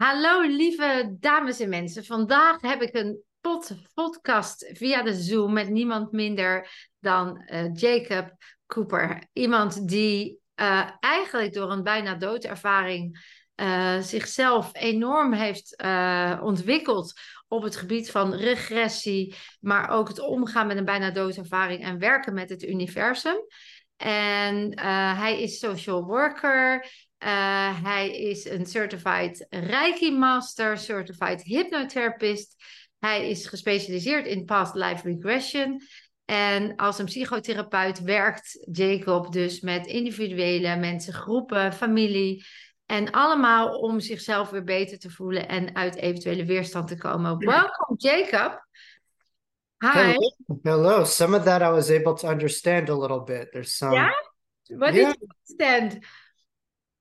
Hallo lieve dames en mensen. Vandaag heb ik een pod podcast via de Zoom met niemand minder dan uh, Jacob Cooper. Iemand die uh, eigenlijk door een bijna doodervaring uh, zichzelf enorm heeft ontwikkeld op het gebied van regressie, maar ook het omgaan met een bijna doodervaring en werken met het universum. En hij is social worker. Uh, hij is een certified Reiki Master, certified hypnotherapist. Hij is gespecialiseerd in past life regression. En als een psychotherapeut werkt Jacob dus met individuele mensen, groepen, familie. En allemaal om zichzelf weer beter te voelen en uit eventuele weerstand te komen. Welkom, Jacob. Hi. Hello. Hello. Some of that I was able to understand a little bit. There's some. Yeah? What yeah. did you understand?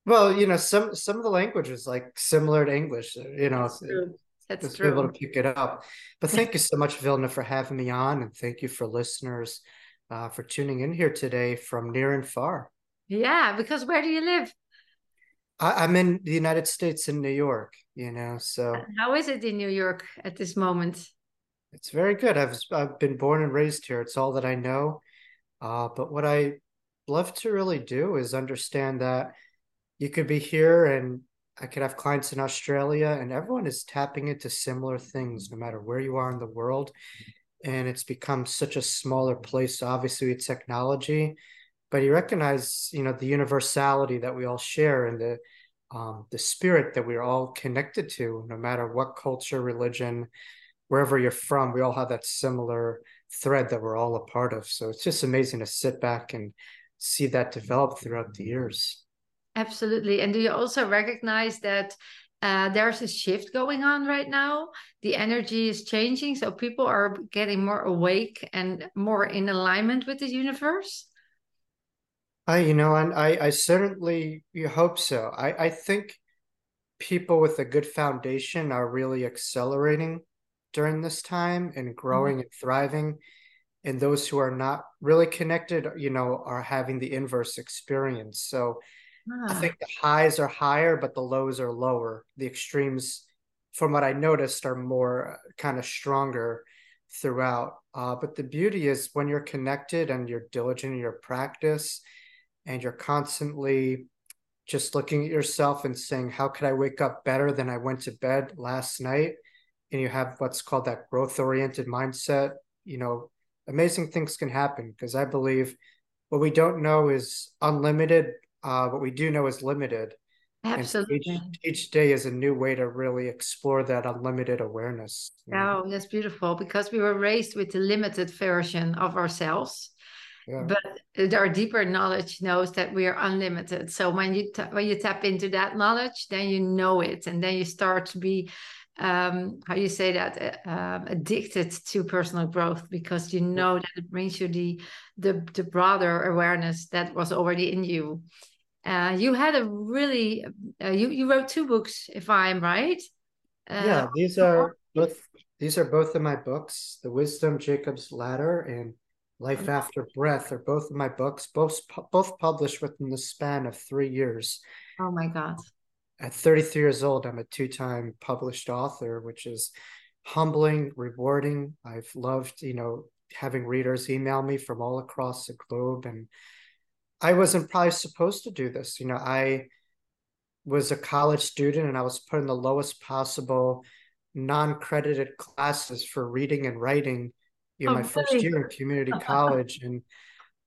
Well, you know, some some of the language is like similar to English. You know, That's true. That's true. able to pick it up. But thank you so much, Vilna, for having me on, and thank you for listeners uh, for tuning in here today from near and far. Yeah, because where do you live? I, am in the United States in New York. You know, so how is it in New York at this moment? It's very good. I've I've been born and raised here. It's all that I know. Uh, but what I love to really do is understand that you could be here and I could have clients in Australia and everyone is tapping into similar things no matter where you are in the world. And it's become such a smaller place, obviously, with technology, but you recognize, you know, the universality that we all share and the um, the spirit that we're all connected to, no matter what culture, religion, wherever you're from, we all have that similar thread that we're all a part of. So it's just amazing to sit back and see that develop throughout the years. Absolutely. And do you also recognize that uh, there's a shift going on right now? The energy is changing. So people are getting more awake and more in alignment with the universe? I, you know, and I, I certainly you hope so. I, I think people with a good foundation are really accelerating during this time and growing mm-hmm. and thriving. And those who are not really connected, you know, are having the inverse experience. So I think the highs are higher, but the lows are lower. The extremes, from what I noticed, are more uh, kind of stronger throughout. Uh, but the beauty is when you're connected and you're diligent in your practice and you're constantly just looking at yourself and saying, How could I wake up better than I went to bed last night? And you have what's called that growth oriented mindset, you know, amazing things can happen because I believe what we don't know is unlimited uh, what we do know is limited. Absolutely. Each, each, day is a new way to really explore that unlimited awareness. Oh, that's beautiful because we were raised with the limited version of ourselves. Yeah. But our deeper knowledge knows that we are unlimited. So when you when you tap into that knowledge, then you know it, and then you start to be um, how you say that uh, addicted to personal growth because you know that it brings you the the, the broader awareness that was already in you uh, you had a really uh, you you wrote two books if i'm right uh, yeah these are both these are both of my books the wisdom jacob's ladder and life after breath are both of my books both both published within the span of three years oh my god at 33 years old, I'm a two time published author, which is humbling, rewarding. I've loved, you know, having readers email me from all across the globe. And I wasn't probably supposed to do this. You know, I was a college student and I was put in the lowest possible non credited classes for reading and writing, you know, oh, my really? first year in community college. And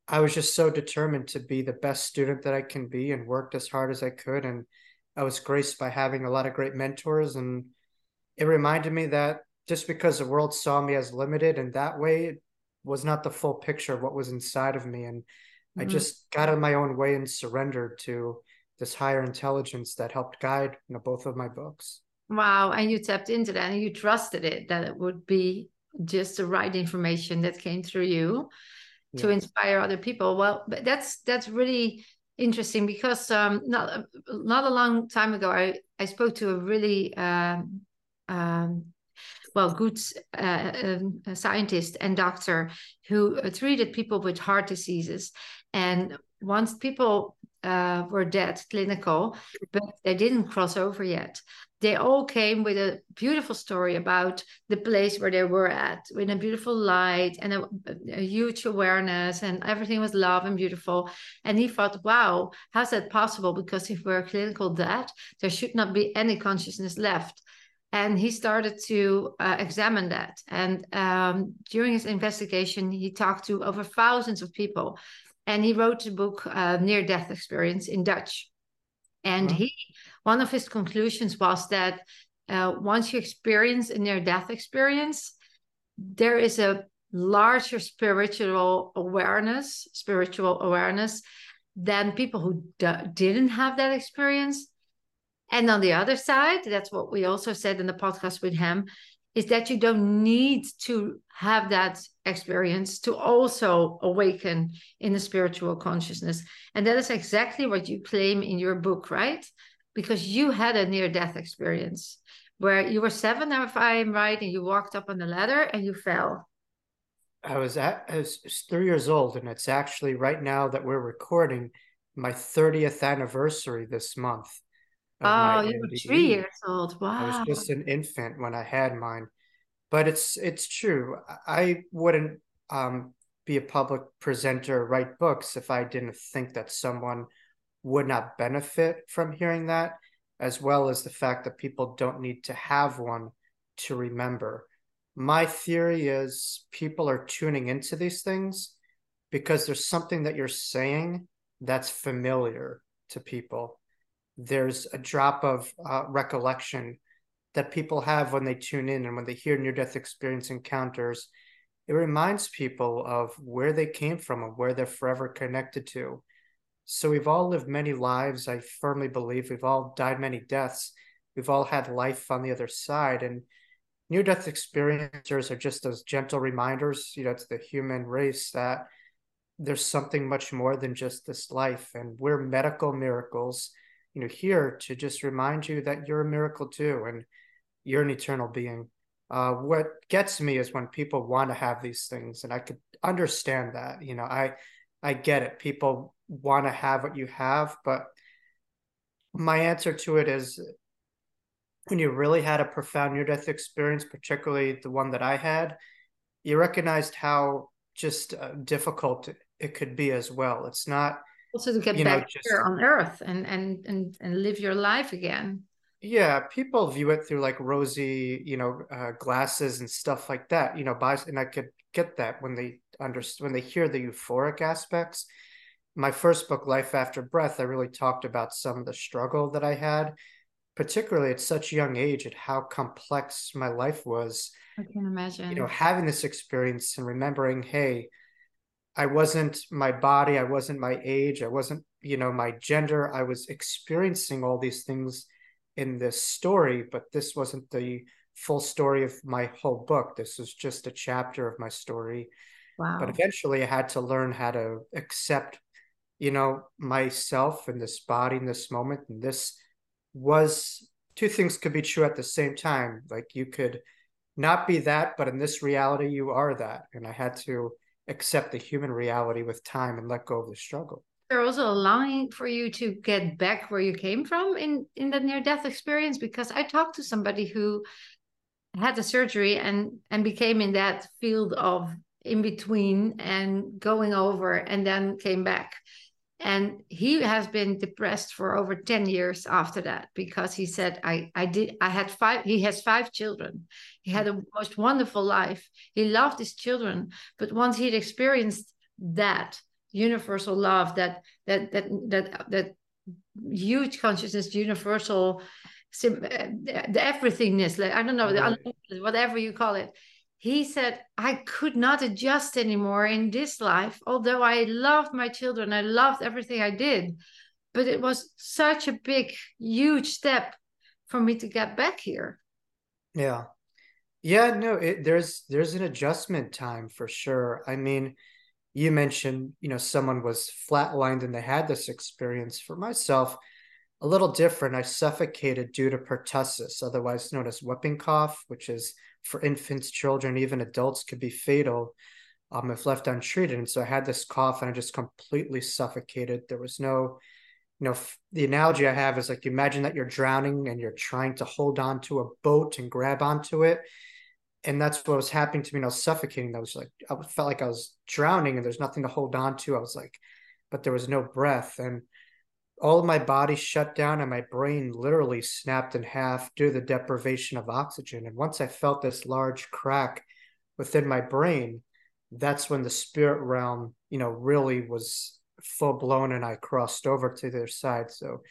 I was just so determined to be the best student that I can be and worked as hard as I could. And I was graced by having a lot of great mentors, and it reminded me that just because the world saw me as limited in that way, it was not the full picture of what was inside of me. And mm-hmm. I just got of my own way and surrendered to this higher intelligence that helped guide you know, both of my books. Wow. And you tapped into that and you trusted it that it would be just the right information that came through you to inspire other people. Well, but that's that's really interesting because um, not not a long time ago, I I spoke to a really um, um, well good uh, um, scientist and doctor who uh, treated people with heart diseases, and once people uh, were dead, clinical, but they didn't cross over yet. They all came with a beautiful story about the place where they were at, with a beautiful light and a, a huge awareness, and everything was love and beautiful. And he thought, wow, how's that possible? Because if we're clinical dead, there should not be any consciousness left and he started to uh, examine that and um, during his investigation he talked to over thousands of people and he wrote a book uh, near death experience in dutch and wow. he one of his conclusions was that uh, once you experience a near death experience there is a larger spiritual awareness spiritual awareness than people who d- didn't have that experience and on the other side, that's what we also said in the podcast with him, is that you don't need to have that experience to also awaken in the spiritual consciousness. And that is exactly what you claim in your book, right? Because you had a near death experience where you were seven, if I'm right, and you walked up on the ladder and you fell. I was at I was three years old, and it's actually right now that we're recording my 30th anniversary this month. Oh, you were three years old. Wow. I was just an infant when I had mine. But it's it's true. I wouldn't um, be a public presenter, write books if I didn't think that someone would not benefit from hearing that, as well as the fact that people don't need to have one to remember. My theory is people are tuning into these things because there's something that you're saying that's familiar to people there's a drop of uh, recollection that people have when they tune in and when they hear near death experience encounters. It reminds people of where they came from and where they're forever connected to. So we've all lived many lives. I firmly believe we've all died many deaths. We've all had life on the other side. And near death experiencers are just those gentle reminders, you know, to the human race that there's something much more than just this life. And we're medical miracles you know here to just remind you that you're a miracle too and you're an eternal being. Uh, what gets me is when people want to have these things and i could understand that you know i i get it. People want to have what you have but my answer to it is when you really had a profound near death experience particularly the one that i had you recognized how just uh, difficult it could be as well. It's not also to get back know, just, here on earth and and and and live your life again. Yeah people view it through like rosy you know uh, glasses and stuff like that you know by and i could get that when they understand when they hear the euphoric aspects. My first book life after breath i really talked about some of the struggle that i had particularly at such a young age at how complex my life was. I can imagine. You know having this experience and remembering hey I wasn't my body, I wasn't my age, I wasn't, you know, my gender. I was experiencing all these things in this story, but this wasn't the full story of my whole book. This was just a chapter of my story. Wow. But eventually I had to learn how to accept, you know, myself and this body in this moment. And this was two things could be true at the same time. Like you could not be that, but in this reality, you are that. And I had to accept the human reality with time and let go of the struggle. They're also allowing for you to get back where you came from in in the near death experience because i talked to somebody who had the surgery and and became in that field of in between and going over and then came back and he has been depressed for over 10 years after that because he said i i did i had five he has five children he had a most wonderful life he loved his children but once he'd experienced that universal love that that that that that huge consciousness universal sim, eh, the everythingness like i don't know right. whatever you call it he said, I could not adjust anymore in this life, although I loved my children, I loved everything I did. But it was such a big, huge step for me to get back here. Yeah. Yeah, no, it, there's there's an adjustment time for sure. I mean, you mentioned, you know, someone was flatlined and they had this experience. For myself, a little different. I suffocated due to pertussis, otherwise known as whooping cough, which is for infants, children, even adults could be fatal um, if left untreated. And so I had this cough and I just completely suffocated. There was no you know, the analogy I have is like you imagine that you're drowning and you're trying to hold on to a boat and grab onto it. And that's what was happening to me. And I was suffocating. I was like, I felt like I was drowning and there's nothing to hold on to. I was like, but there was no breath. And all of my body shut down and my brain literally snapped in half due to the deprivation of oxygen. And once I felt this large crack within my brain, that's when the spirit realm, you know, really was full blown and I crossed over to their side. So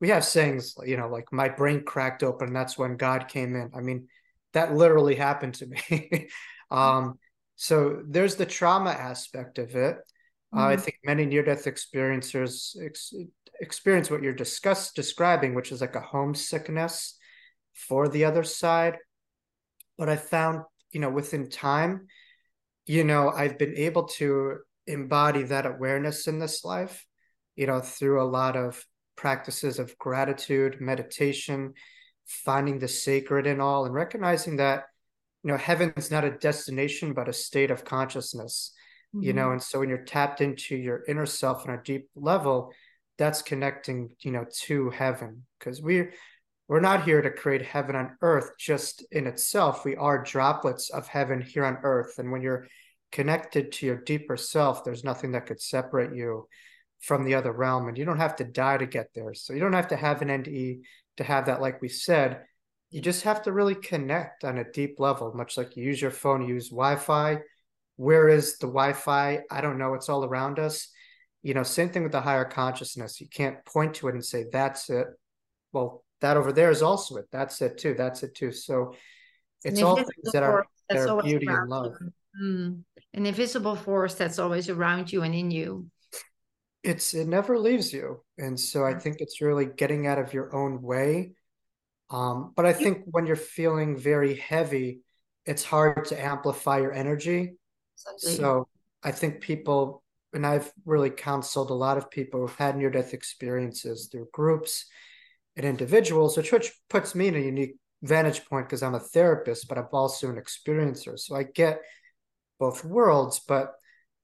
we have sayings, you know, like my brain cracked open. that's when God came in. I mean, that literally happened to me. um, so there's the trauma aspect of it. Mm-hmm. Uh, I think many near death experiencers ex- experience what you're discuss describing, which is like a homesickness for the other side. But I found, you know, within time, you know, I've been able to embody that awareness in this life, you know, through a lot of practices of gratitude, meditation, finding the sacred in all, and recognizing that, you know, heaven is not a destination, but a state of consciousness, mm-hmm. you know. Mm-hmm. And so when you're tapped into your inner self on a deep level, that's connecting, you know, to heaven because we're we're not here to create heaven on earth just in itself. We are droplets of heaven here on earth. And when you're connected to your deeper self, there's nothing that could separate you from the other realm. And you don't have to die to get there. So you don't have to have an NDE to have that, like we said. You just have to really connect on a deep level, much like you use your phone, you use Wi Fi. Where is the Wi Fi? I don't know. It's all around us. You know, same thing with the higher consciousness. You can't point to it and say, that's it. Well, that over there is also it. That's it too. That's it too. So it's all things that are, that are beauty and love. Mm an invisible force that's always around you and in you it's it never leaves you and so i think it's really getting out of your own way um, but i think when you're feeling very heavy it's hard to amplify your energy so i think people and i've really counseled a lot of people who've had near death experiences through groups and individuals which which puts me in a unique vantage point because i'm a therapist but i'm also an experiencer so i get both worlds, but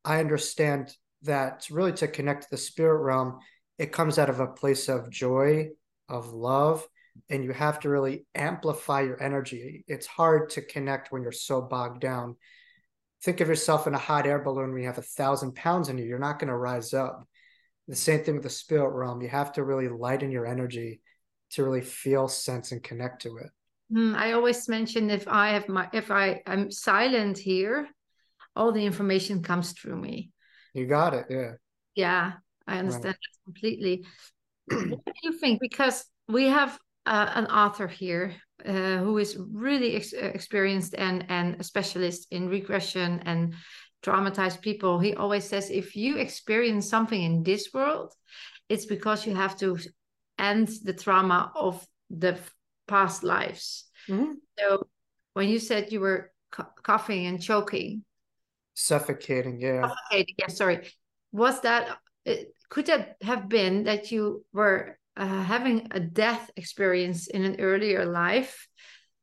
I understand that really to connect to the spirit realm, it comes out of a place of joy, of love, and you have to really amplify your energy. It's hard to connect when you're so bogged down. Think of yourself in a hot air balloon when you have a thousand pounds in you, you're not going to rise up. The same thing with the spirit realm. You have to really lighten your energy to really feel, sense, and connect to it. Mm, I always mention if I have my if I am silent here, all the information comes through me. You got it. Yeah. Yeah, I understand right. that completely. what do you think? Because we have uh, an author here uh, who is really ex- uh, experienced and and a specialist in regression and traumatized people. He always says if you experience something in this world, it's because you have to end the trauma of the past lives. Mm-hmm. So when you said you were coughing and choking, suffocating yeah suffocating yeah sorry was that could that have been that you were uh, having a death experience in an earlier life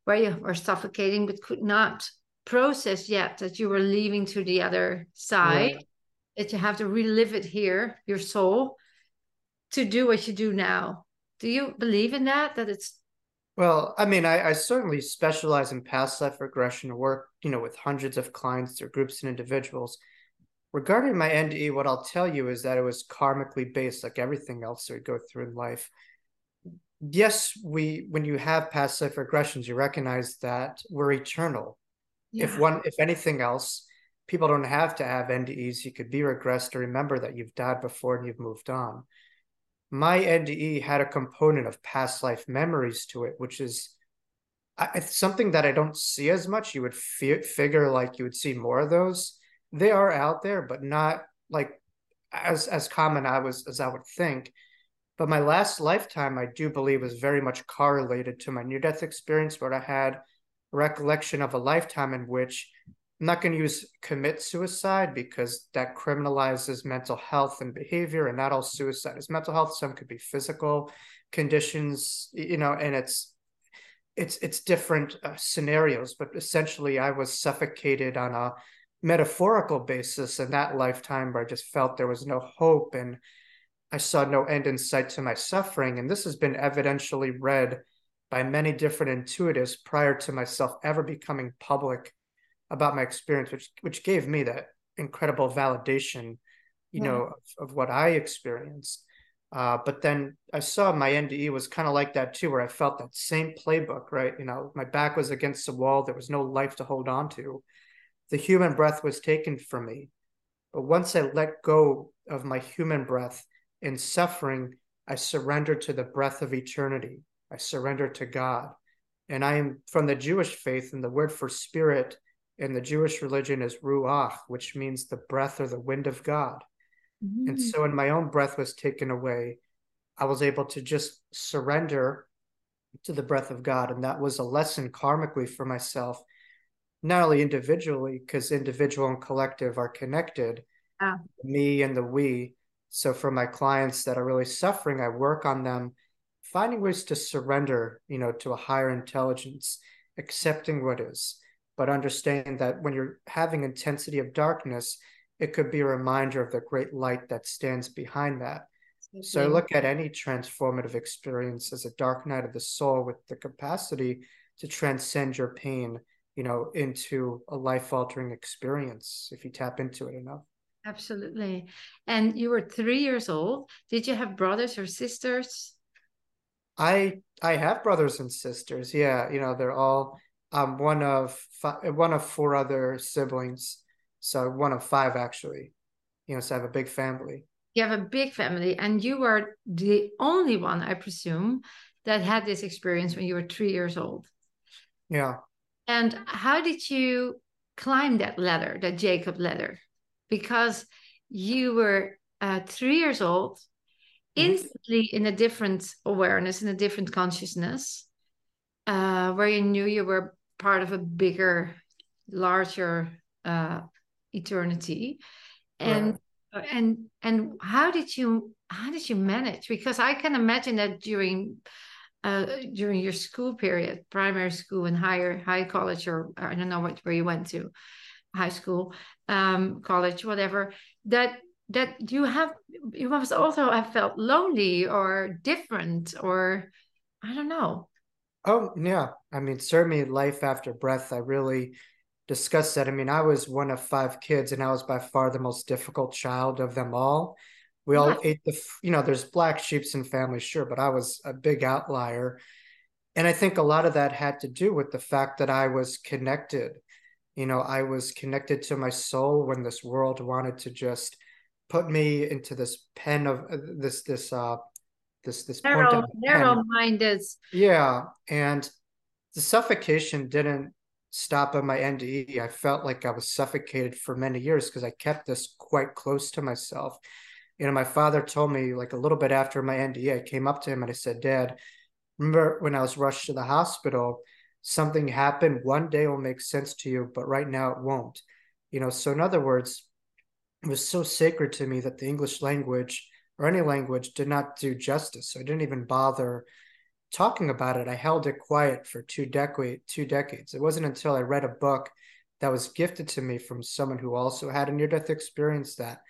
where you were suffocating but could not process yet that you were leaving to the other side that you have to relive it here your soul to do what you do now do you believe in that that it's well, I mean, I, I, certainly specialize in past life regression work, you know, with hundreds of clients or groups and individuals. Regarding my NDE, what I'll tell you is that it was karmically based, like everything else that we go through in life. Yes, we when you have past life regressions, you recognize that we're eternal. Yeah. If one, if anything else, people don't have to have NDEs. You could be regressed to remember that you've died before and you've moved on my NDE had a component of past life memories to it, which is I, something that I don't see as much. You would fi- figure like you would see more of those. They are out there, but not like as as common I was as I would think. But my last lifetime, I do believe, was very much correlated to my near death experience, where I had recollection of a lifetime in which I'm not going to use commit suicide because that criminalizes mental health and behavior, and not all suicide is mental health. Some could be physical conditions, you know, and it's it's it's different uh, scenarios. But essentially, I was suffocated on a metaphorical basis in that lifetime where I just felt there was no hope and I saw no end in sight to my suffering. And this has been evidentially read by many different intuitives prior to myself ever becoming public about my experience, which which gave me that incredible validation, you yeah. know, of, of, what I experienced. Uh, but then I saw my NDE was kind of like that too, where I felt that same playbook, right? You know, my back was against the wall. There was no life to hold on to. The human breath was taken from me. But once I let go of my human breath in suffering, I surrendered to the breath of eternity. I surrender to God. And I am from the Jewish faith, and the word for spirit in the Jewish religion is ruach, which means the breath or the wind of God. Mm-hmm. And so when my own breath was taken away, I was able to just surrender to the breath of God. And that was a lesson karmically for myself, not only individually, because individual and collective are connected, yeah. me and the we. So for my clients that are really suffering, I work on them finding ways to surrender, you know, to a higher intelligence, accepting what is, but understanding that when you're having intensity of darkness, it could be a reminder of the great light that stands behind that. Mm-hmm. So I look at any transformative experience as a dark night of the soul with the capacity to transcend your pain, you know, into a life altering experience if you tap into it enough. Absolutely. And you were three years old. Did you have brothers or sisters? I I have brothers and sisters. Yeah, you know, they're all um one of five, one of four other siblings. So one of five actually. You know, so I have a big family. You have a big family and you were the only one, I presume, that had this experience when you were 3 years old. Yeah. And how did you climb that ladder, that Jacob ladder? Because you were uh, 3 years old Mm-hmm. instantly in a different awareness, in a different consciousness, uh, where you knew you were part of a bigger, larger uh, eternity, and right. and and how did you how did you manage? Because I can imagine that during uh, during your school period, primary school and higher high college, or I don't know what where you went to, high school, um, college, whatever, that that you have you must also have felt lonely or different or i don't know. Oh yeah. I mean certainly life after breath i really discussed that. I mean i was one of five kids and i was by far the most difficult child of them all we all ate the you know there's black sheeps in families sure but i was a big outlier. And i think a lot of that had to do with the fact that i was connected. You know i was connected to my soul when this world wanted to just put me into this pen of uh, this this uh this this narrow narrow minded yeah and the suffocation didn't stop at my NDE. I felt like I was suffocated for many years because I kept this quite close to myself. You know, my father told me like a little bit after my NDE, I came up to him and I said, Dad, remember when I was rushed to the hospital, something happened. One day will make sense to you, but right now it won't. You know, so in other words, it was so sacred to me that the English language or any language did not do justice. So I didn't even bother talking about it. I held it quiet for two decade two decades. It wasn't until I read a book that was gifted to me from someone who also had a near death experience that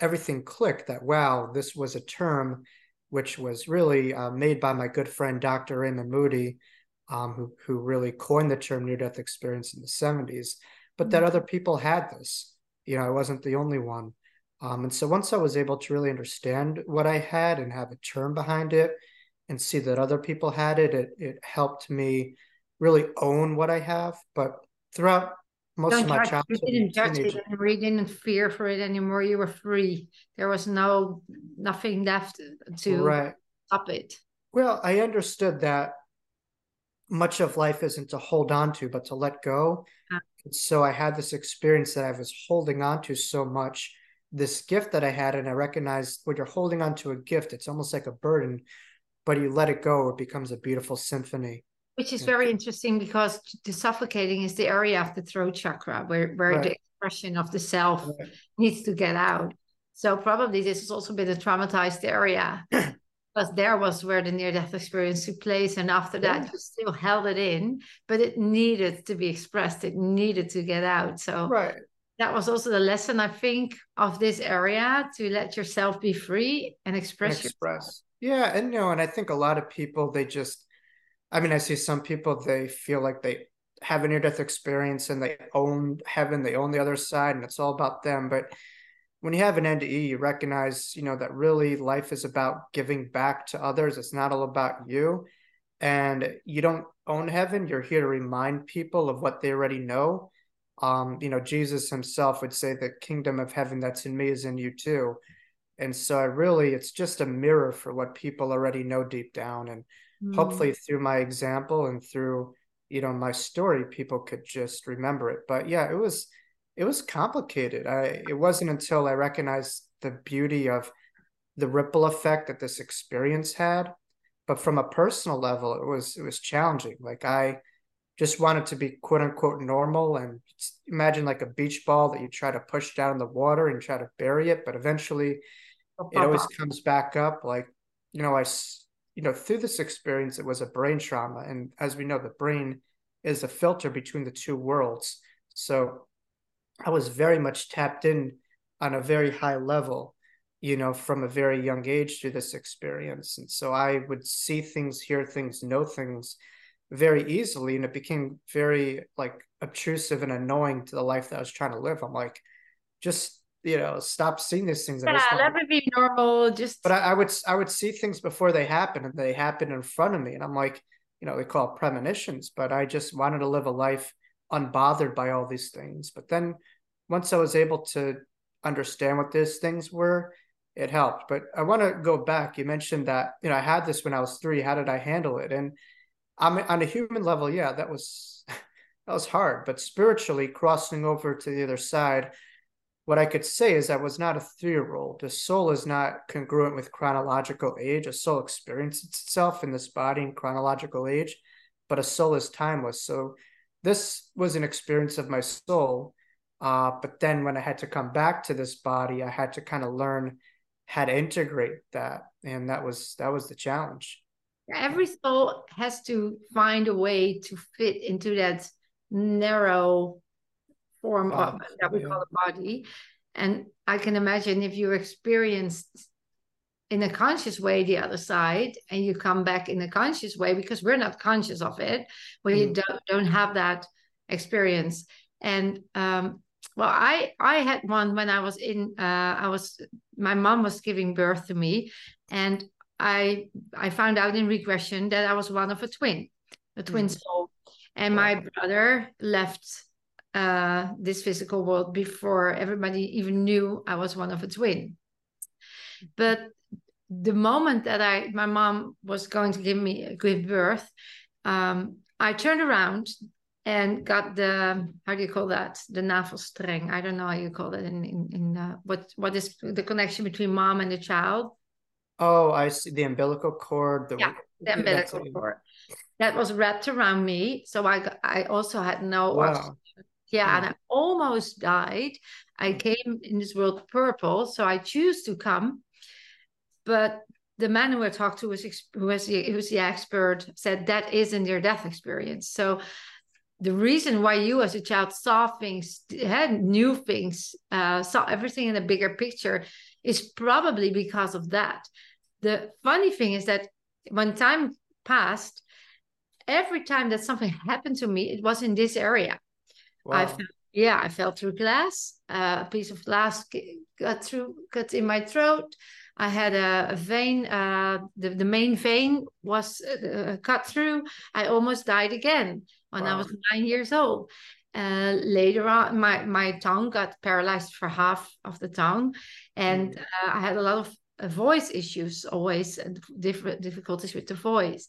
everything clicked. That wow, this was a term which was really uh, made by my good friend Dr. Raymond Moody, um, who who really coined the term near death experience in the seventies. But that mm-hmm. other people had this you know, I wasn't the only one. Um, and so once I was able to really understand what I had and have a term behind it and see that other people had it, it, it helped me really own what I have. But throughout most Don't of my childhood, you didn't judge it anymore. You didn't fear for it anymore. You were free. There was no nothing left to right. stop it. Well, I understood that much of life isn't to hold on to, but to let go. Uh, so I had this experience that I was holding on to so much, this gift that I had, and I recognized when you're holding on to a gift, it's almost like a burden, but you let it go, it becomes a beautiful symphony. Which is very interesting because the suffocating is the area of the throat chakra where, where right. the expression of the self right. needs to get out. So probably this has also been a traumatized area. because there was where the near death experience took place. And after that, yeah. you still held it in, but it needed to be expressed, it needed to get out. So, right. that was also the lesson I think of this area to let yourself be free and express. Express. Yeah, and you know, and I think a lot of people they just I mean, I see some people they feel like they have a near death experience and they own heaven, they own the other side, and it's all about them. But when you have an NDE, you recognize, you know, that really life is about giving back to others. It's not all about you. And you don't own heaven. You're here to remind people of what they already know. Um, you know, Jesus himself would say the kingdom of heaven that's in me is in you too. And so I really it's just a mirror for what people already know deep down. And mm. hopefully through my example and through you know my story people could just remember it. But yeah it was it was complicated. I it wasn't until i recognized the beauty of the ripple effect that this experience had. But from a personal level it was it was challenging. Like i just wanted to be quote unquote normal and imagine like a beach ball that you try to push down in the water and try to bury it but eventually it always comes back up. Like you know i you know, through this experience, it was a brain trauma. And as we know, the brain is a filter between the two worlds. So I was very much tapped in on a very high level, you know, from a very young age through this experience. And so I would see things, hear things, know things very easily. And it became very like obtrusive and annoying to the life that I was trying to live. I'm like, just you know stop seeing these things yeah let me be normal just but I, I, would i would see things before they happen and they happen in front of me and i'm like you know they call it premonitions but i just wanted to live a life unbothered by all these things. But then once i was able to understand what these things were it helped. But i want to go back. You mentioned that you know i had this when i was three. How did i handle it? And i'm on a human level yeah that was that was hard. But spiritually crossing over to the other side what I could say is I was not a three year old. The soul is not congruent with chronological age. A soul experiences itself in this body in chronological age, but a soul is timeless. So this was an experience of my soul. Uh, but then when I had to come back to this body, I had to kind of learn how to integrate that. And that was that was the challenge. Every soul has to find a way to fit into that narrow form of that we yeah. call a body. And I can imagine if you experienced in a conscious way the other side and you come back in a conscious way because we're not conscious of it we mm. don't, don't have that experience and um, well i i had one when i was in uh, i was my mom was giving birth to me and i i found out in regression that i was one of a twin a twin mm. soul and my brother left uh, this physical world before everybody even knew I was one of a twin. But the moment that I, my mom was going to give me give birth, um, I turned around and got the how do you call that? The navel string? i don't know how you call it in in, in uh, what what is the connection between mom and the child? Oh i see. The umbilical cord the, yeah the umbilical cord. That was wrapped around me so i i also had no wow yeah, and I almost died. I mm. came in this world purple, so I choose to come. But the man who I talked to was who was the, who was the expert said that isn't their death experience. So the reason why you as a child saw things, had new things, uh, saw everything in a bigger picture, is probably because of that. The funny thing is that when time passed, every time that something happened to me, it was in this area. Wow. I felt, yeah, I fell through glass. Uh, a piece of glass got through, cut in my throat. I had a, a vein, uh, the, the main vein was uh, cut through. I almost died again when wow. I was nine years old. Uh, later on, my, my tongue got paralyzed for half of the tongue, and mm. uh, I had a lot of uh, voice issues always, and different difficulties with the voice.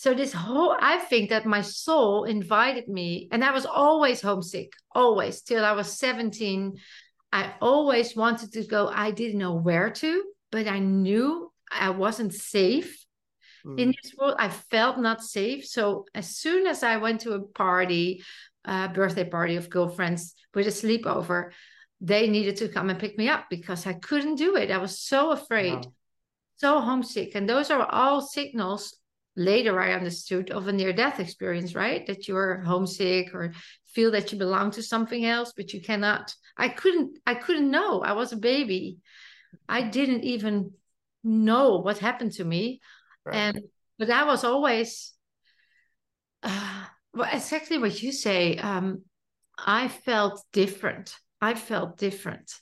So this whole, I think that my soul invited me, and I was always homesick, always till I was 17. I always wanted to go. I didn't know where to, but I knew I wasn't safe mm. in this world. I felt not safe. So as soon as I went to a party, a birthday party of girlfriends with a sleepover, they needed to come and pick me up because I couldn't do it. I was so afraid, wow. so homesick. And those are all signals later I understood of a near death experience, right? That you're homesick or feel that you belong to something else, but you cannot. I couldn't, I couldn't know. I was a baby. I didn't even know what happened to me. Right. And, but I was always, uh, well, exactly what you say. Um, I felt different. I felt different.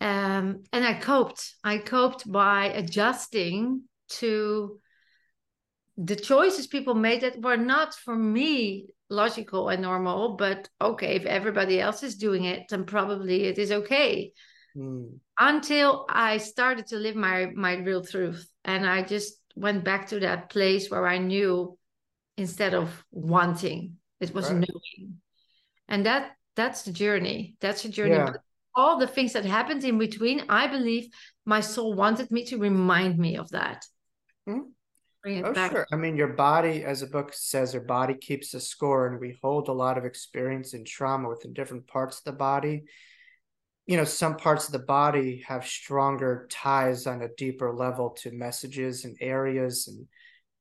Um, and I coped. I coped by adjusting to the choices people made that were not for me logical and normal, but okay, if everybody else is doing it, then probably it is okay. Mm. Until I started to live my my real truth. And I just went back to that place where I knew instead of wanting. It was right. knowing. And that that's the journey. That's the journey. Yeah. all the things that happened in between, I believe my soul wanted me to remind me of that. Mm. Oh, back. sure. I mean, your body, as a book says, your body keeps a score, and we hold a lot of experience and trauma within different parts of the body. You know, some parts of the body have stronger ties on a deeper level to messages and areas and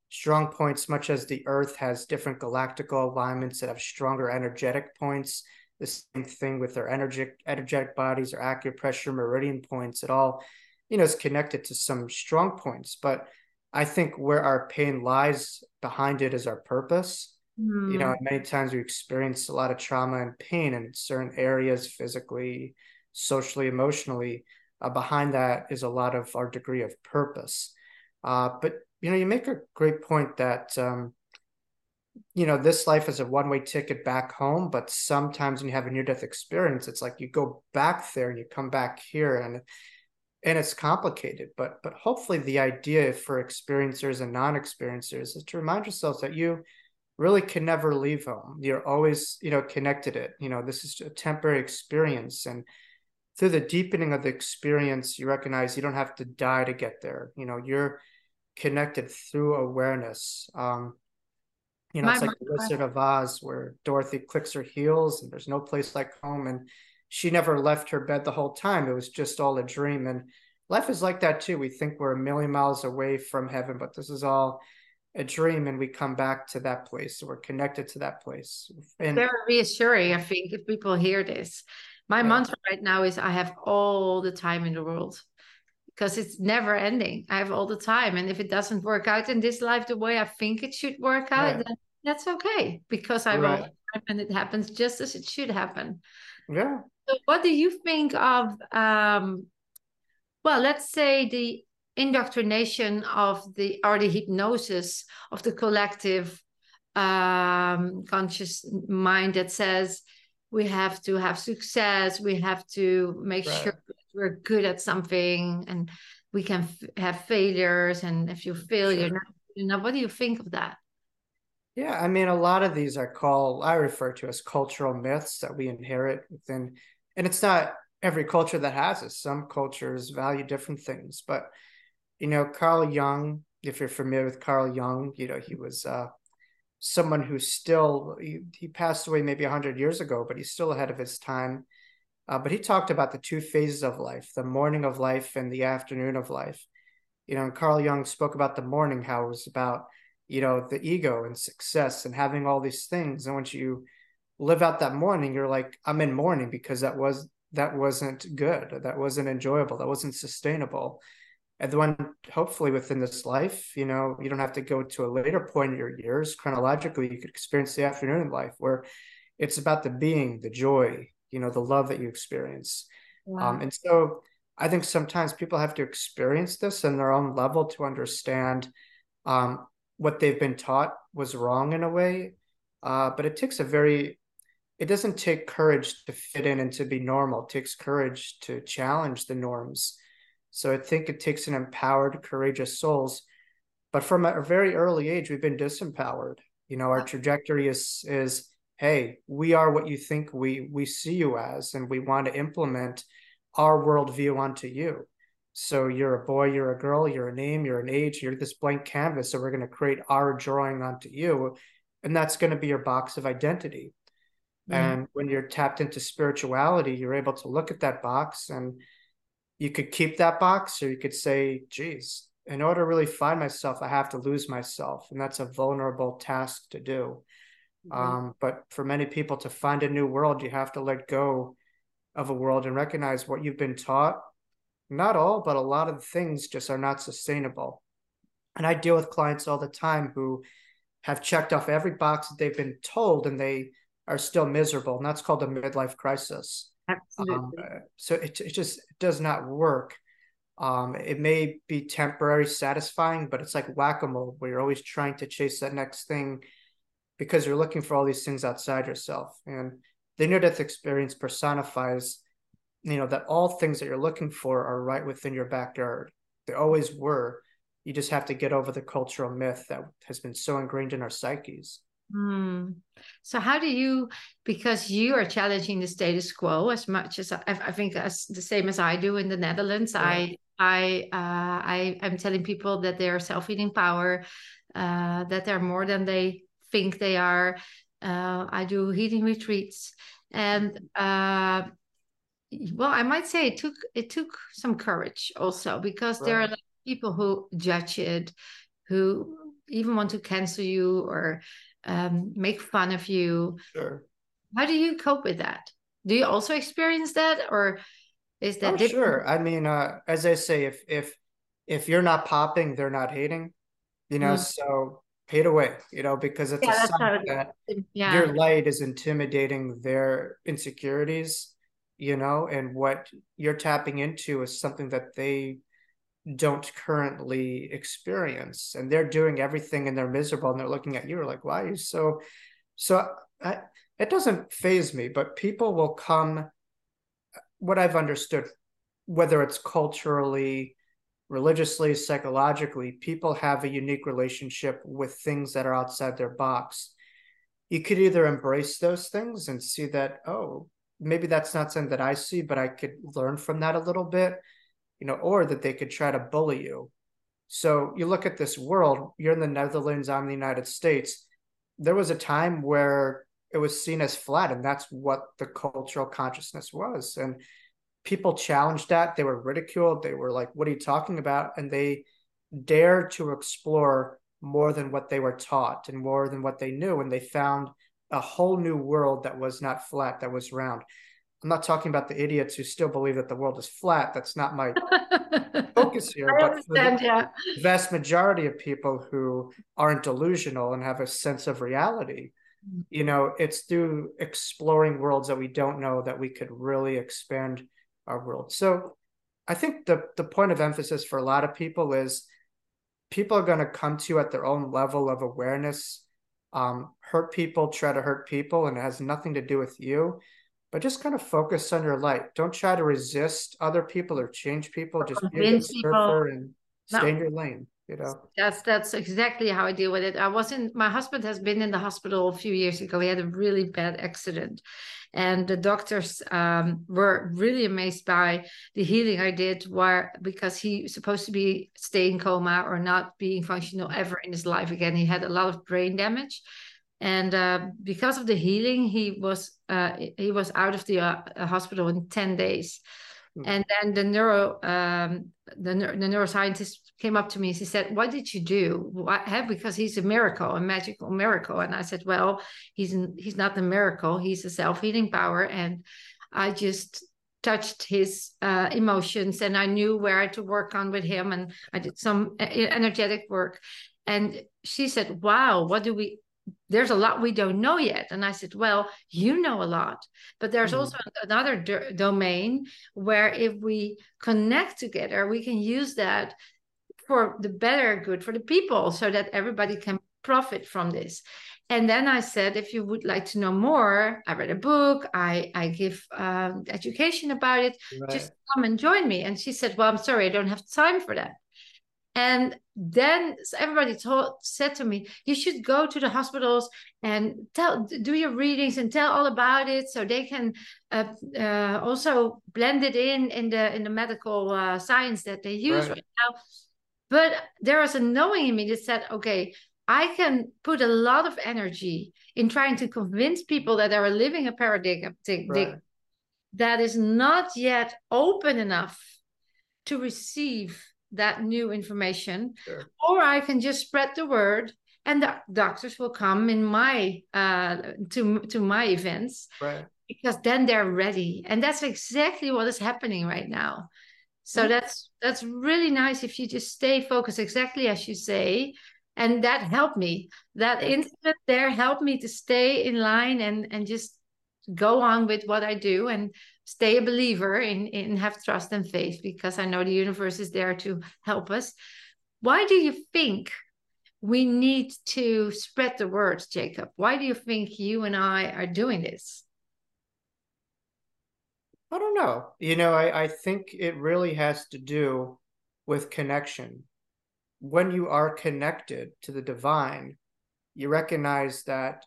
strong points, much as the Earth has different galactical alignments that have stronger energetic points. The same thing with their energetic energetic bodies or acupressure meridian points. It all, you know, is connected to some strong points. But I think where our pain lies behind it is our purpose. Mm. You know, hmm. many times we experience a lot of trauma and pain in certain areas, physically, socially, emotionally. Uh, behind that is a lot of our degree of purpose. Uh, but you know, you make a great point that um, you know this life is a one-way ticket back home, but sometimes when you have a near-death experience, it's like you go back there and you come back here, and and it's complicated. But but hopefully, the idea for experiencers and non-experiencers is to remind yourselves that you really can never leave home. You're always you know connected. It you know this is a temporary experience and through the deepening of the experience, you recognize you don't have to die to get there. You know, you're connected through awareness. Um, you know, My it's like the Wizard of Oz, where Dorothy clicks her heels, and there's no place like home, and she never left her bed the whole time. It was just all a dream, and life is like that too. We think we're a million miles away from heaven, but this is all a dream, and we come back to that place. So we're connected to that place. And very reassuring, I think, if people hear this. My yeah. mantra right now is I have all the time in the world because it's never ending. I have all the time. And if it doesn't work out in this life the way I think it should work out, right. then that's okay because I right. time and it happens just as it should happen. Yeah. So what do you think of um well, let's say the indoctrination of the or the hypnosis of the collective um conscious mind that says we have to have success we have to make right. sure we're good at something and we can have failures and if you fail sure. you're not you know what do you think of that yeah i mean a lot of these are called i refer to as cultural myths that we inherit within and it's not every culture that has it some cultures value different things but you know carl jung if you're familiar with carl jung you know he was uh someone who still he, he passed away maybe 100 years ago but he's still ahead of his time. Uh, but he talked about the two phases of life the morning of life and the afternoon of life. You know and carl jung spoke about the morning how it was about you know the ego and success and having all these things. And once you live out that morning you're like i'm in mourning because that was that wasn't good that wasn't enjoyable that wasn't sustainable. And then hopefully within this life you know you don't have to go to a later point in your years chronologically you could experience the afternoon of life where it's about the being the joy you know the love that you experience. Um, wow. um, and so i think sometimes people have to experience this in their own level to understand um, what they've been taught was wrong in a way. Uh, but it takes a very it doesn't take courage to fit in and to be normal it takes courage to challenge the norms so I think it takes an empowered, courageous souls. But from a very early age, we've been disempowered. You know, our trajectory is is hey, we are what you think we we see you as, and we want to implement our worldview onto you. So you're a boy, you're a girl, you're a name, you're an age, you're this blank canvas. So we're going to create our drawing onto you, and that's going to be your box of identity. And when you're tapped into spirituality, you're able to look at that box and you could keep that box or you could say geez in order to really find myself, I have to lose myself. And that's a vulnerable task to do. Mm-hmm. Um, but for many people to find a new world, you have to let go of a world and recognize what you've been taught. Not all, but a lot of things just are not sustainable. And I deal with clients all the time who have checked off every box that they've been told and they are still miserable. And that's called a midlife crisis. Absolutely. Um, so it, it just does not work. Um, it may be temporary satisfying, but it's like whack-a-mole where you're always trying to chase that next thing because you're looking for all these things outside yourself. And the near death experience personifies, you know, that all things that you're looking for are right within your backyard. They always were. You just have to get over the cultural myth that has been so ingrained in our psyches. Hmm. So how do you, because you are challenging the status quo as much as I, I think as the same as I do in the Netherlands. Yeah. I I uh, I am telling people that they are self-healing power, uh, that they're more than they think they are. Uh, I do healing retreats, and uh, well, I might say it took it took some courage also because right. there are people who judge it, who even want to cancel you or um, make fun of you. Sure. How do you cope with that? Do you also experience that, or is that? Oh, different? sure. I mean, uh, as I say, if if if you're not popping, they're not hating. You know, mm. so hate away. You know, because it's yeah, a sign that yeah. your light is intimidating their insecurities. You know, and what you're tapping into is something that they don't currently experience and they're doing everything and they're miserable and they're looking at you like why are you so so I, it doesn't faze me but people will come what i've understood whether it's culturally religiously psychologically people have a unique relationship with things that are outside their box. You could either embrace those things and see that oh maybe that's not something that i see but i could learn from that a little bit you know, or that they could try to bully you. So you look at this world, you're in the Netherlands, I'm in the United States. There was a time where it was seen as flat, and that's what the cultural consciousness was. And people challenged that. They were ridiculed. They were like, What are you talking about? And they dared to explore more than what they were taught and more than what they knew. And they found a whole new world that was not flat, that was round. I'm not talking about the idiots who still believe that the world is flat. That's not my focus here. I understand, the yeah. vast majority of people who aren't delusional and have a sense of reality, mm. you know, it's through exploring worlds that we don't know that we could really expand our world. So I think the the point of emphasis for a lot of people is people are going to come to you at their own level of awareness. Um, hurt people try to hurt people, and it has nothing to do with you but just kind of focus on your light. Don't try to resist other people or change people. Just be a surfer and stay no. in your lane. You know. That's that's exactly how I deal with it. I wasn't. My husband has been in the hospital a few years ago. He had a really bad accident, and the doctors um, were really amazed by the healing I did. Where because he was supposed to be staying coma or not being functional ever in his life again. He had a lot of brain damage and uh, because of the healing he was uh, he was out of the uh, hospital in 10 days. Mm. and then the neuro um, the, the neuroscientist came up to me and he said what did you do? What, because he's a miracle a magical miracle. And i said well he's he's not the miracle. He's a self-healing power. And i just touched his uh, emotions and i knew where to work on with him and i did some uh, energetic work. And she said wow what do we there's a lot we don't know yet. And I said, well, you know a lot, but there's mm also another d- domain where if we connect together, we can use that for the better good for the people so that everybody can profit from this. And then I said, if you would like to know more, I read a book, I, I give um, education about it, right. just come and join me. And she said, well, I'm sorry, I don't have time for that. And then everybody told said to me, you should go to the hospitals and tell do your readings and tell all about it so they can uh, uh, also blend it in in the in the medical uh, science that they use right. right now. But there was a knowing in me that said, okay, I can put a lot of energy in trying to convince people that they are living a paradigm right. that is not yet open enough to receive that new information, Sure. or I can just spread the word, and the doctors will come in my uh, to to my events Right. because then they're ready, and that's exactly what is happening right now. So Mm. that's that's really nice if you just stay focused exactly as you say, and that helped me. That Yeah. incident there helped me to stay in line and and just go on with what I do and stay a believer in in have trust and faith because I know the universe is there to help us. Why do you think we need to spread the word, Jacob? Why do you think you and I are doing this? I don't know. You know, I, I think it really has to do with connection. When you are connected to the divine, you recognize that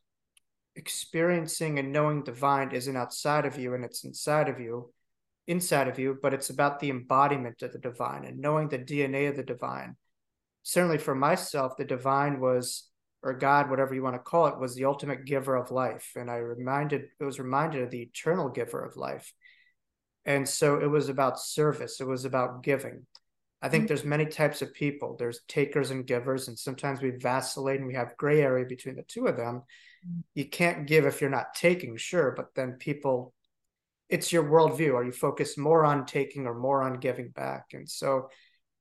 experiencing and knowing divine isn't outside of you and it's inside of you, inside of you, but it's about the embodiment of the divine and knowing the DNA of the divine. Certainly for myself, the divine was, or God, whatever you want to call it, was the ultimate giver of life. And I reminded, it was reminded of the eternal giver of life. And so it was about service, it was about giving. I think Mhm. there's many types of people. There's takers and givers, and sometimes we vacillate and we have gray area between the two of them. You can't give if you're not taking, sure, but then people, it's your worldview. Are you focused more on taking or more on giving back? And so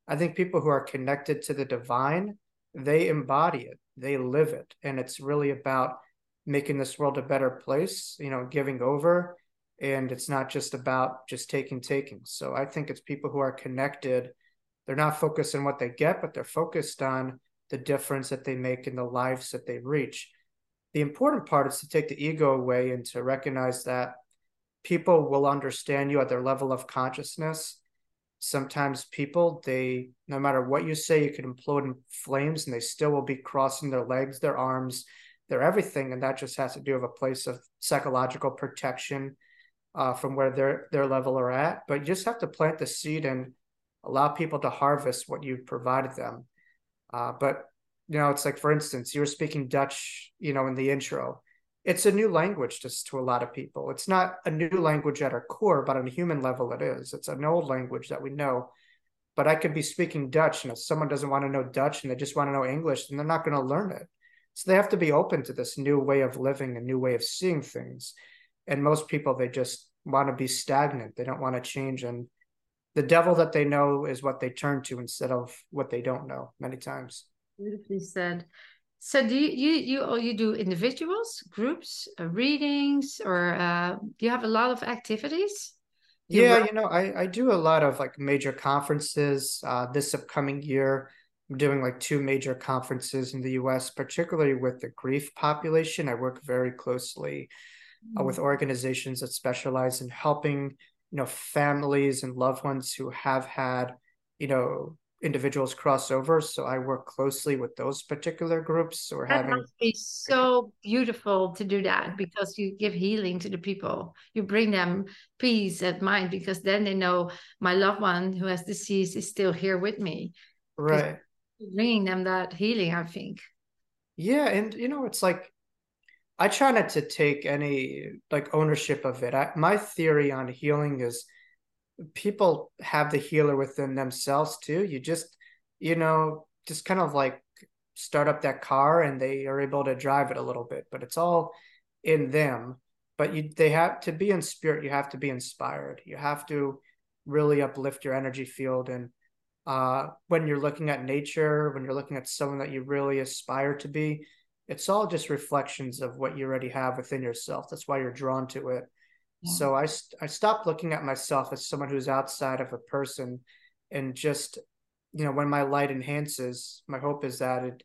I think people who are connected to the divine, they embody it, they live it. And it's really about making this world a better place, you know, giving over. And it's not just about just taking, taking. So I think it's people who are connected. They're not focused on what they get, but they're focused on the difference that they make in the lives that they reach. The important part is to take the ego away and to recognize that people will understand you at their level of consciousness. Sometimes people they no matter what you say you could implode in flames and they still will be crossing their legs their arms their everything. And that just has to do with a place of psychological protection uh, from where their their level are at. But you just have to plant the seed and allow people to harvest what you've provided them. Uh, but you know it's like for instance you were speaking dutch you know in the intro it's a new language just to a lot of people. It's not a new language at our core, but on a human level, it is. It's an old language that we know. But I could be speaking Dutch, and if someone doesn't want to know Dutch and they just want to know English, then they're not going to learn it. So they have to be open to this new way of living, a new way of seeing things. And most people, they just want to be stagnant. They don't want to change. And the devil that they know is what they turn to instead of what they don't know many times. Beautifully said. So do you you you, you do individuals, groups, uh, readings, or uh, do you have a lot of activities? You Yeah, you know, I, I do a lot of like major conferences. Uh, this upcoming year, I'm doing like two major conferences in the US, particularly with the grief population. I work very closely uh, with organizations that specialize in helping, you know, families and loved ones who have had, you know, individuals cross over. So I work closely with those particular groups. So we're That having must be so beautiful to do that because you give healing to the people. You bring them peace at mind because then they know my loved one who has disease is still here with me. right. Bringing them that healing, I think. Yeah, and you know, it's like I try not to take any like ownership of it. I, my theory on healing is people have the healer within themselves too. You just, you know, just kind of like start up that car and they are able to drive it a little bit, but it's all in them. But you they have to be in spirit, you have to be inspired. You have to really uplift your energy field and uh when you're looking at nature, when you're looking at someone that you really aspire to be, it's all just reflections of what you already have within yourself. That's why you're drawn to it. Yeah. So I I stopped looking at myself as someone who's outside of a person, and just you know when my light enhances, my hope is that it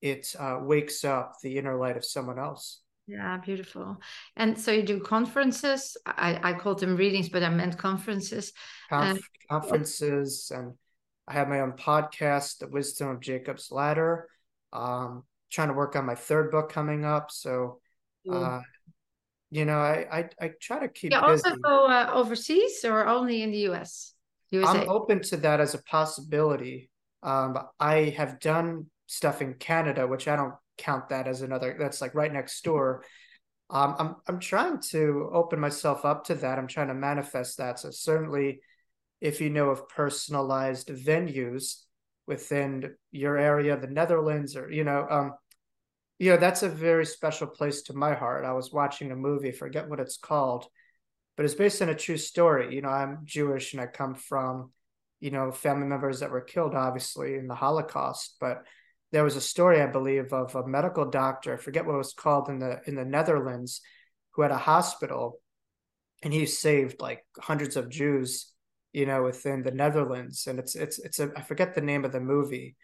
it uh, wakes up the inner light of someone else. Yeah, beautiful. And so you do conferences. I, I called them readings, but I meant conferences. Conf- conferences, and I have my own podcast, The Wisdom of Jacob's Ladder. Um, trying to work on my third book coming up, so. Uh, you know, I, I I try to keep You busy. also go uh, overseas or only in the US? USA. I'm open to that as a possibility. Um, I have done stuff in Canada, which I don't count that as another. That's like right next door. Um, I'm I'm trying to open myself up to that. I'm trying to manifest that. So certainly, if you know of personalized venues within your area, the Netherlands, or you know, um, you know, that's a very special place to my heart. I was watching a movie, forget what it's called, but it's based on a true story. You know, I'm Jewish and I come from, you know, family members that were killed, obviously, in the Holocaust. But there was a story, I believe, of a medical doctor, I forget what it was called in the in the Netherlands, who had a hospital and he saved like hundreds of Jews, you know, within the Netherlands. And it's it's it's a I forget the name of the movie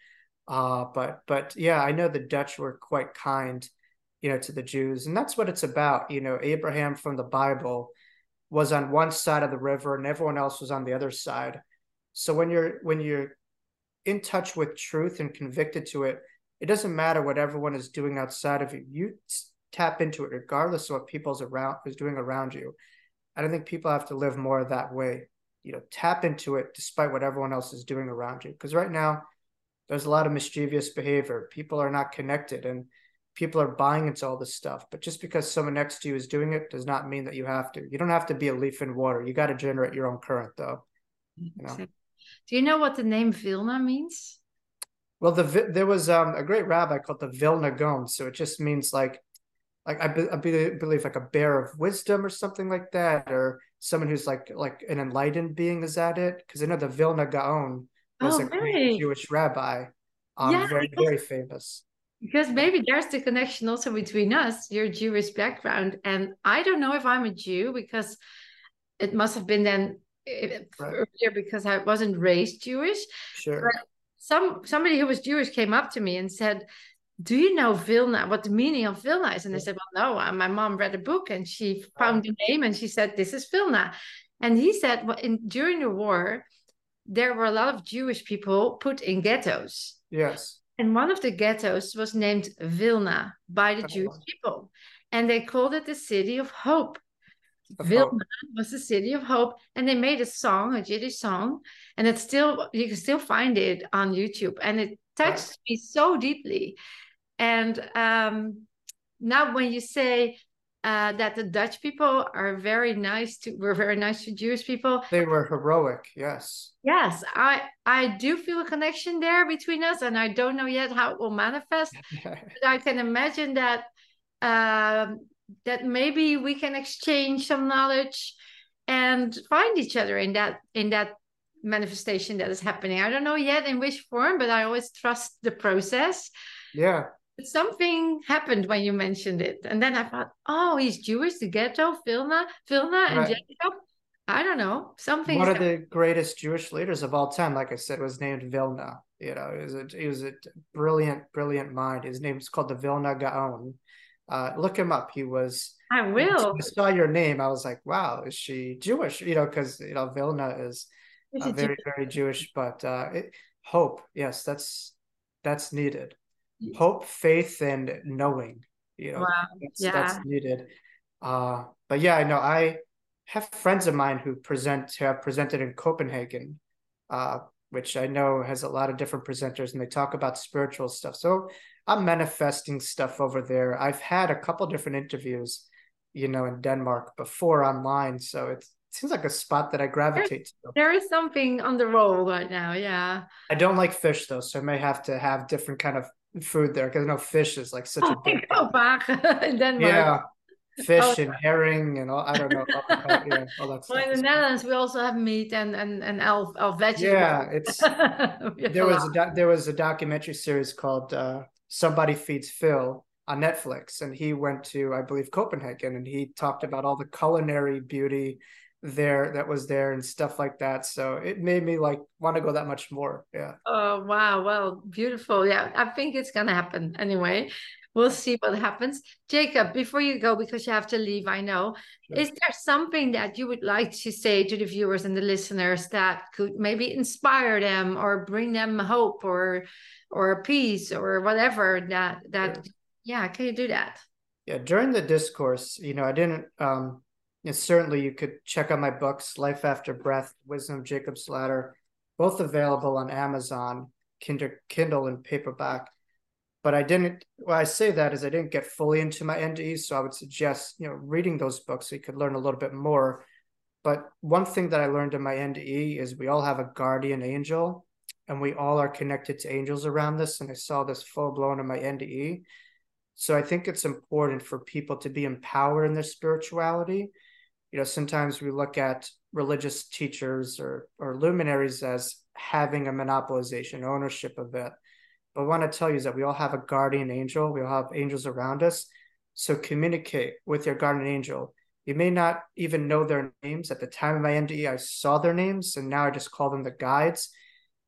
uh, but but yeah, I know the Dutch were quite kind, you know, to the Jews, and that's what it's about. You know, Abraham from the Bible was on one side of the river, and everyone else was on the other side. So when you're when you're in touch with truth and convicted to it, it doesn't matter what everyone is doing outside of you. You tap into it regardless of what people's around is doing around you. I don't think people have to live more that way. You know, tap into it despite what everyone else is doing around you. Because right now, there's a lot of mischievous behavior. People are not connected and people are buying into all this stuff. But just because someone next to you is doing it does not mean that you have to. You don't have to be a leaf in water. You got to generate your own current, though. You know? Do you know what the name Vilna means? Well, the there was um, a great rabbi called the Vilna Gaon, so it just means like, like I, be, I believe like a bear of wisdom or something like that, or someone who's like like an enlightened being. Is that it? Because I know the Vilna Gaon was oh, a great Jewish rabbi, um, yeah, very very famous. Because maybe there's the connection also between us, your Jewish background, and I don't know if I'm a Jew because it must have been then eh, right. earlier because I wasn't raised Jewish. Sure. But some somebody who was Jewish came up to me and said, "Do you know Vilna? What the meaning of Vilna is?" And I said, "Well, no. My mom read a book and she found the name and she said this is Vilna." And he said, "Well, in during the war." There were a lot of Jewish people put in ghettos. Yes. And one of the ghettos was named Vilna by the oh. Jewish people. And they called it the city of hope. Of Vilna hope. was the city of hope. And they made a song, a Yiddish song. And it's still, you can still find it on YouTube. And it touched right. me so deeply. And um, now when you say uh, that the Dutch people are very nice to were very nice to Jewish people. They were heroic, yes. Yes, I I do feel a connection there between us, and I don't know yet how it will manifest. but I can imagine that um, that maybe we can exchange some knowledge and find each other in that in that manifestation that is happening. I don't know yet in which form, but I always trust the process. Yeah something happened when you mentioned it. And then I thought, oh, he's Jewish, the ghetto, Vilna, Vilna, and. Jacob. I don't know. Something. One of the greatest Jewish leaders of all time, like I said, was named Vilna. You know, he was a, he was a brilliant, brilliant mind. His name is called the Vilna Gaon. Uh, look him up. He was. I will. I saw your name. I was like, wow, is she Jewish? You know, because you know Vilna is uh, very, Jewish? very Jewish. But uh, it, hope, yes, that's that's needed hope, faith, and knowing. You know, wow. that's, yeah. that's needed. Uh, but yeah, I know I have friends of mine who present who have presented in Copenhagen, uh, which I know has a lot of different presenters, and they talk about spiritual stuff. So I'm manifesting stuff over there. I've had a couple different interviews, you know, in Denmark before online. So it's it seems like a spot that I gravitate to. There is something on the roll right now, yeah. I don't like fish though, so I may have to have different kind of food there because I know fish is like such oh, a big. Go back in Denmark. Yeah, fish oh. and herring and all. I don't know. all, yeah, all that well, in the Netherlands, we also have meat and and and elf, elf vegetables. Yeah, it's there was a do- there was a documentary series called uh, "Somebody Feeds Phil" on Netflix, and he went to I believe Copenhagen, and he talked about all the culinary beauty there that was there and stuff like that. So it made me like want to go that much more. Yeah. Oh wow. Well beautiful. Yeah i think it's gonna happen. Anyway we'll see what happens. Jacob before you go because you have to leave i know sure. is there something that you would like to say to the viewers and the listeners that could maybe inspire them or bring them hope or or peace or whatever that that sure. yeah can you do that? Yeah during the discourse you know i didn't um and certainly you could check out my books, Life After Breath, Wisdom of Jacob's Ladder, both available on Amazon, Kindle, and paperback. But I didn't, why I say that is I didn't get fully into my NDE. So I would suggest, you know, reading those books so you could learn a little bit more. But one thing that I learned in my NDE is we all have a guardian angel and we all are connected to angels around this. And I saw this full blown in my NDE. So I think it's important for people to be empowered in their spirituality. You know, sometimes we look at religious teachers or, or luminaries as having a monopolization, ownership of it. But I want to tell you is that we all have a guardian angel. We all have angels around us. So communicate with your guardian angel. You may not even know their names. At the time of my NDE, I saw their names, and now I just call them the guides.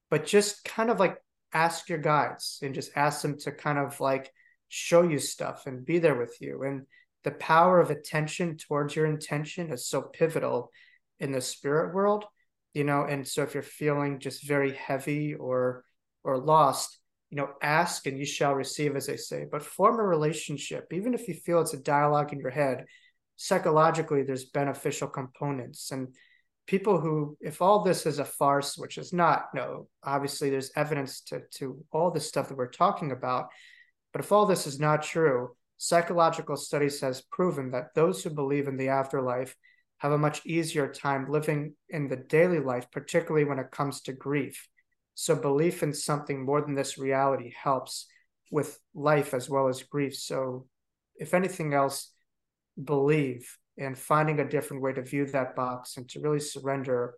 But just kind of like ask your guides and just ask them to kind of like show you stuff and be there with you. And the power of attention towards your intention is so pivotal in the spirit world, you know. And so if you're feeling just very heavy or or lost, you know, ask and you shall receive, as they say. But form a relationship, even if you feel it's a dialogue in your head. Psychologically, there's beneficial components and people who if all this is a farce which is not no obviously there's evidence to to all the stuff that we're talking about but if all this is not true psychological studies has proven that those who believe in the afterlife have a much easier time living in the daily life particularly when it comes to grief so belief in something more than this reality helps with life as well as grief. So if anything else, believe and finding a different way to view that box and to really surrender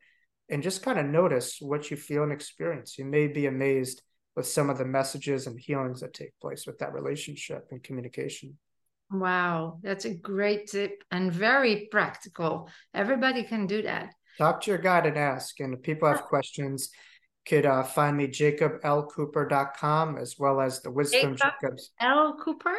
and just kind of notice what you feel and experience. You may be amazed with some of the messages and healings that take place with that relationship and communication. Wow, that's a great tip and very practical. Everybody can do that. Talk to your guide and ask. And if people have questions, could uh, find me jacoblcooper.com as well as the wisdom Jacob Jacob's L Cooper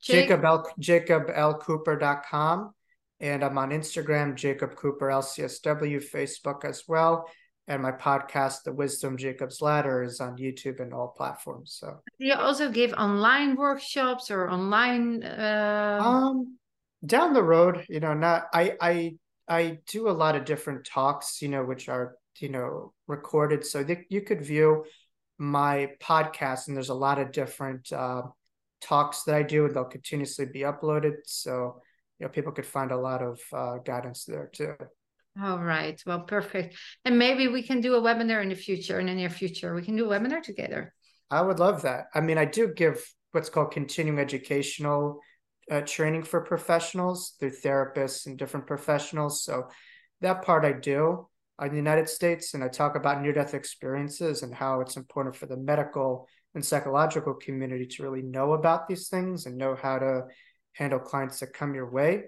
Jacob L jacoblcooper.com and I'm on Instagram Jacob Cooper LCSW Facebook as well and my podcast The Wisdom Jacob's Ladder is on YouTube and all platforms so. You also give online workshops or online uh... um down the road you know not I I I do a lot of different talks you know which are you know recorded so that you could view my podcast and there's a lot of different uh, talks that i do and they'll continuously be uploaded so you know people could find a lot of uh, guidance there too all right. Well perfect. And maybe we can do a webinar in the future in the near future. We can do a webinar together. I would love that. I mean i do give what's called continuing educational uh, training for professionals through therapists and different professionals. So that part i do in the United States, and I talk about near death experiences and how it's important for the medical and psychological community to really know about these things and know how to handle clients that come your way,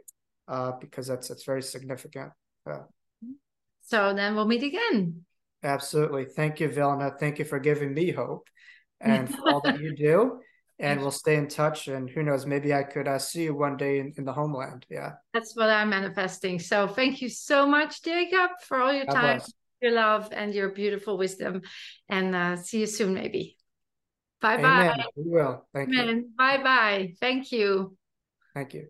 uh, because that's that's very significant. Uh, so then we'll meet again. Absolutely. Thank you, Vilna. Thank you for giving me hope and for all that you do and we'll stay in touch. And who knows, maybe I could uh, see you one day in, in the homeland. Yeah. That's what I'm manifesting. So thank you so much, Jacob, for all your God time, bless. your love, and your beautiful wisdom. And uh, see you soon, maybe. Bye bye. We will. Thank Amen. you. Bye bye. Thank you. Thank you.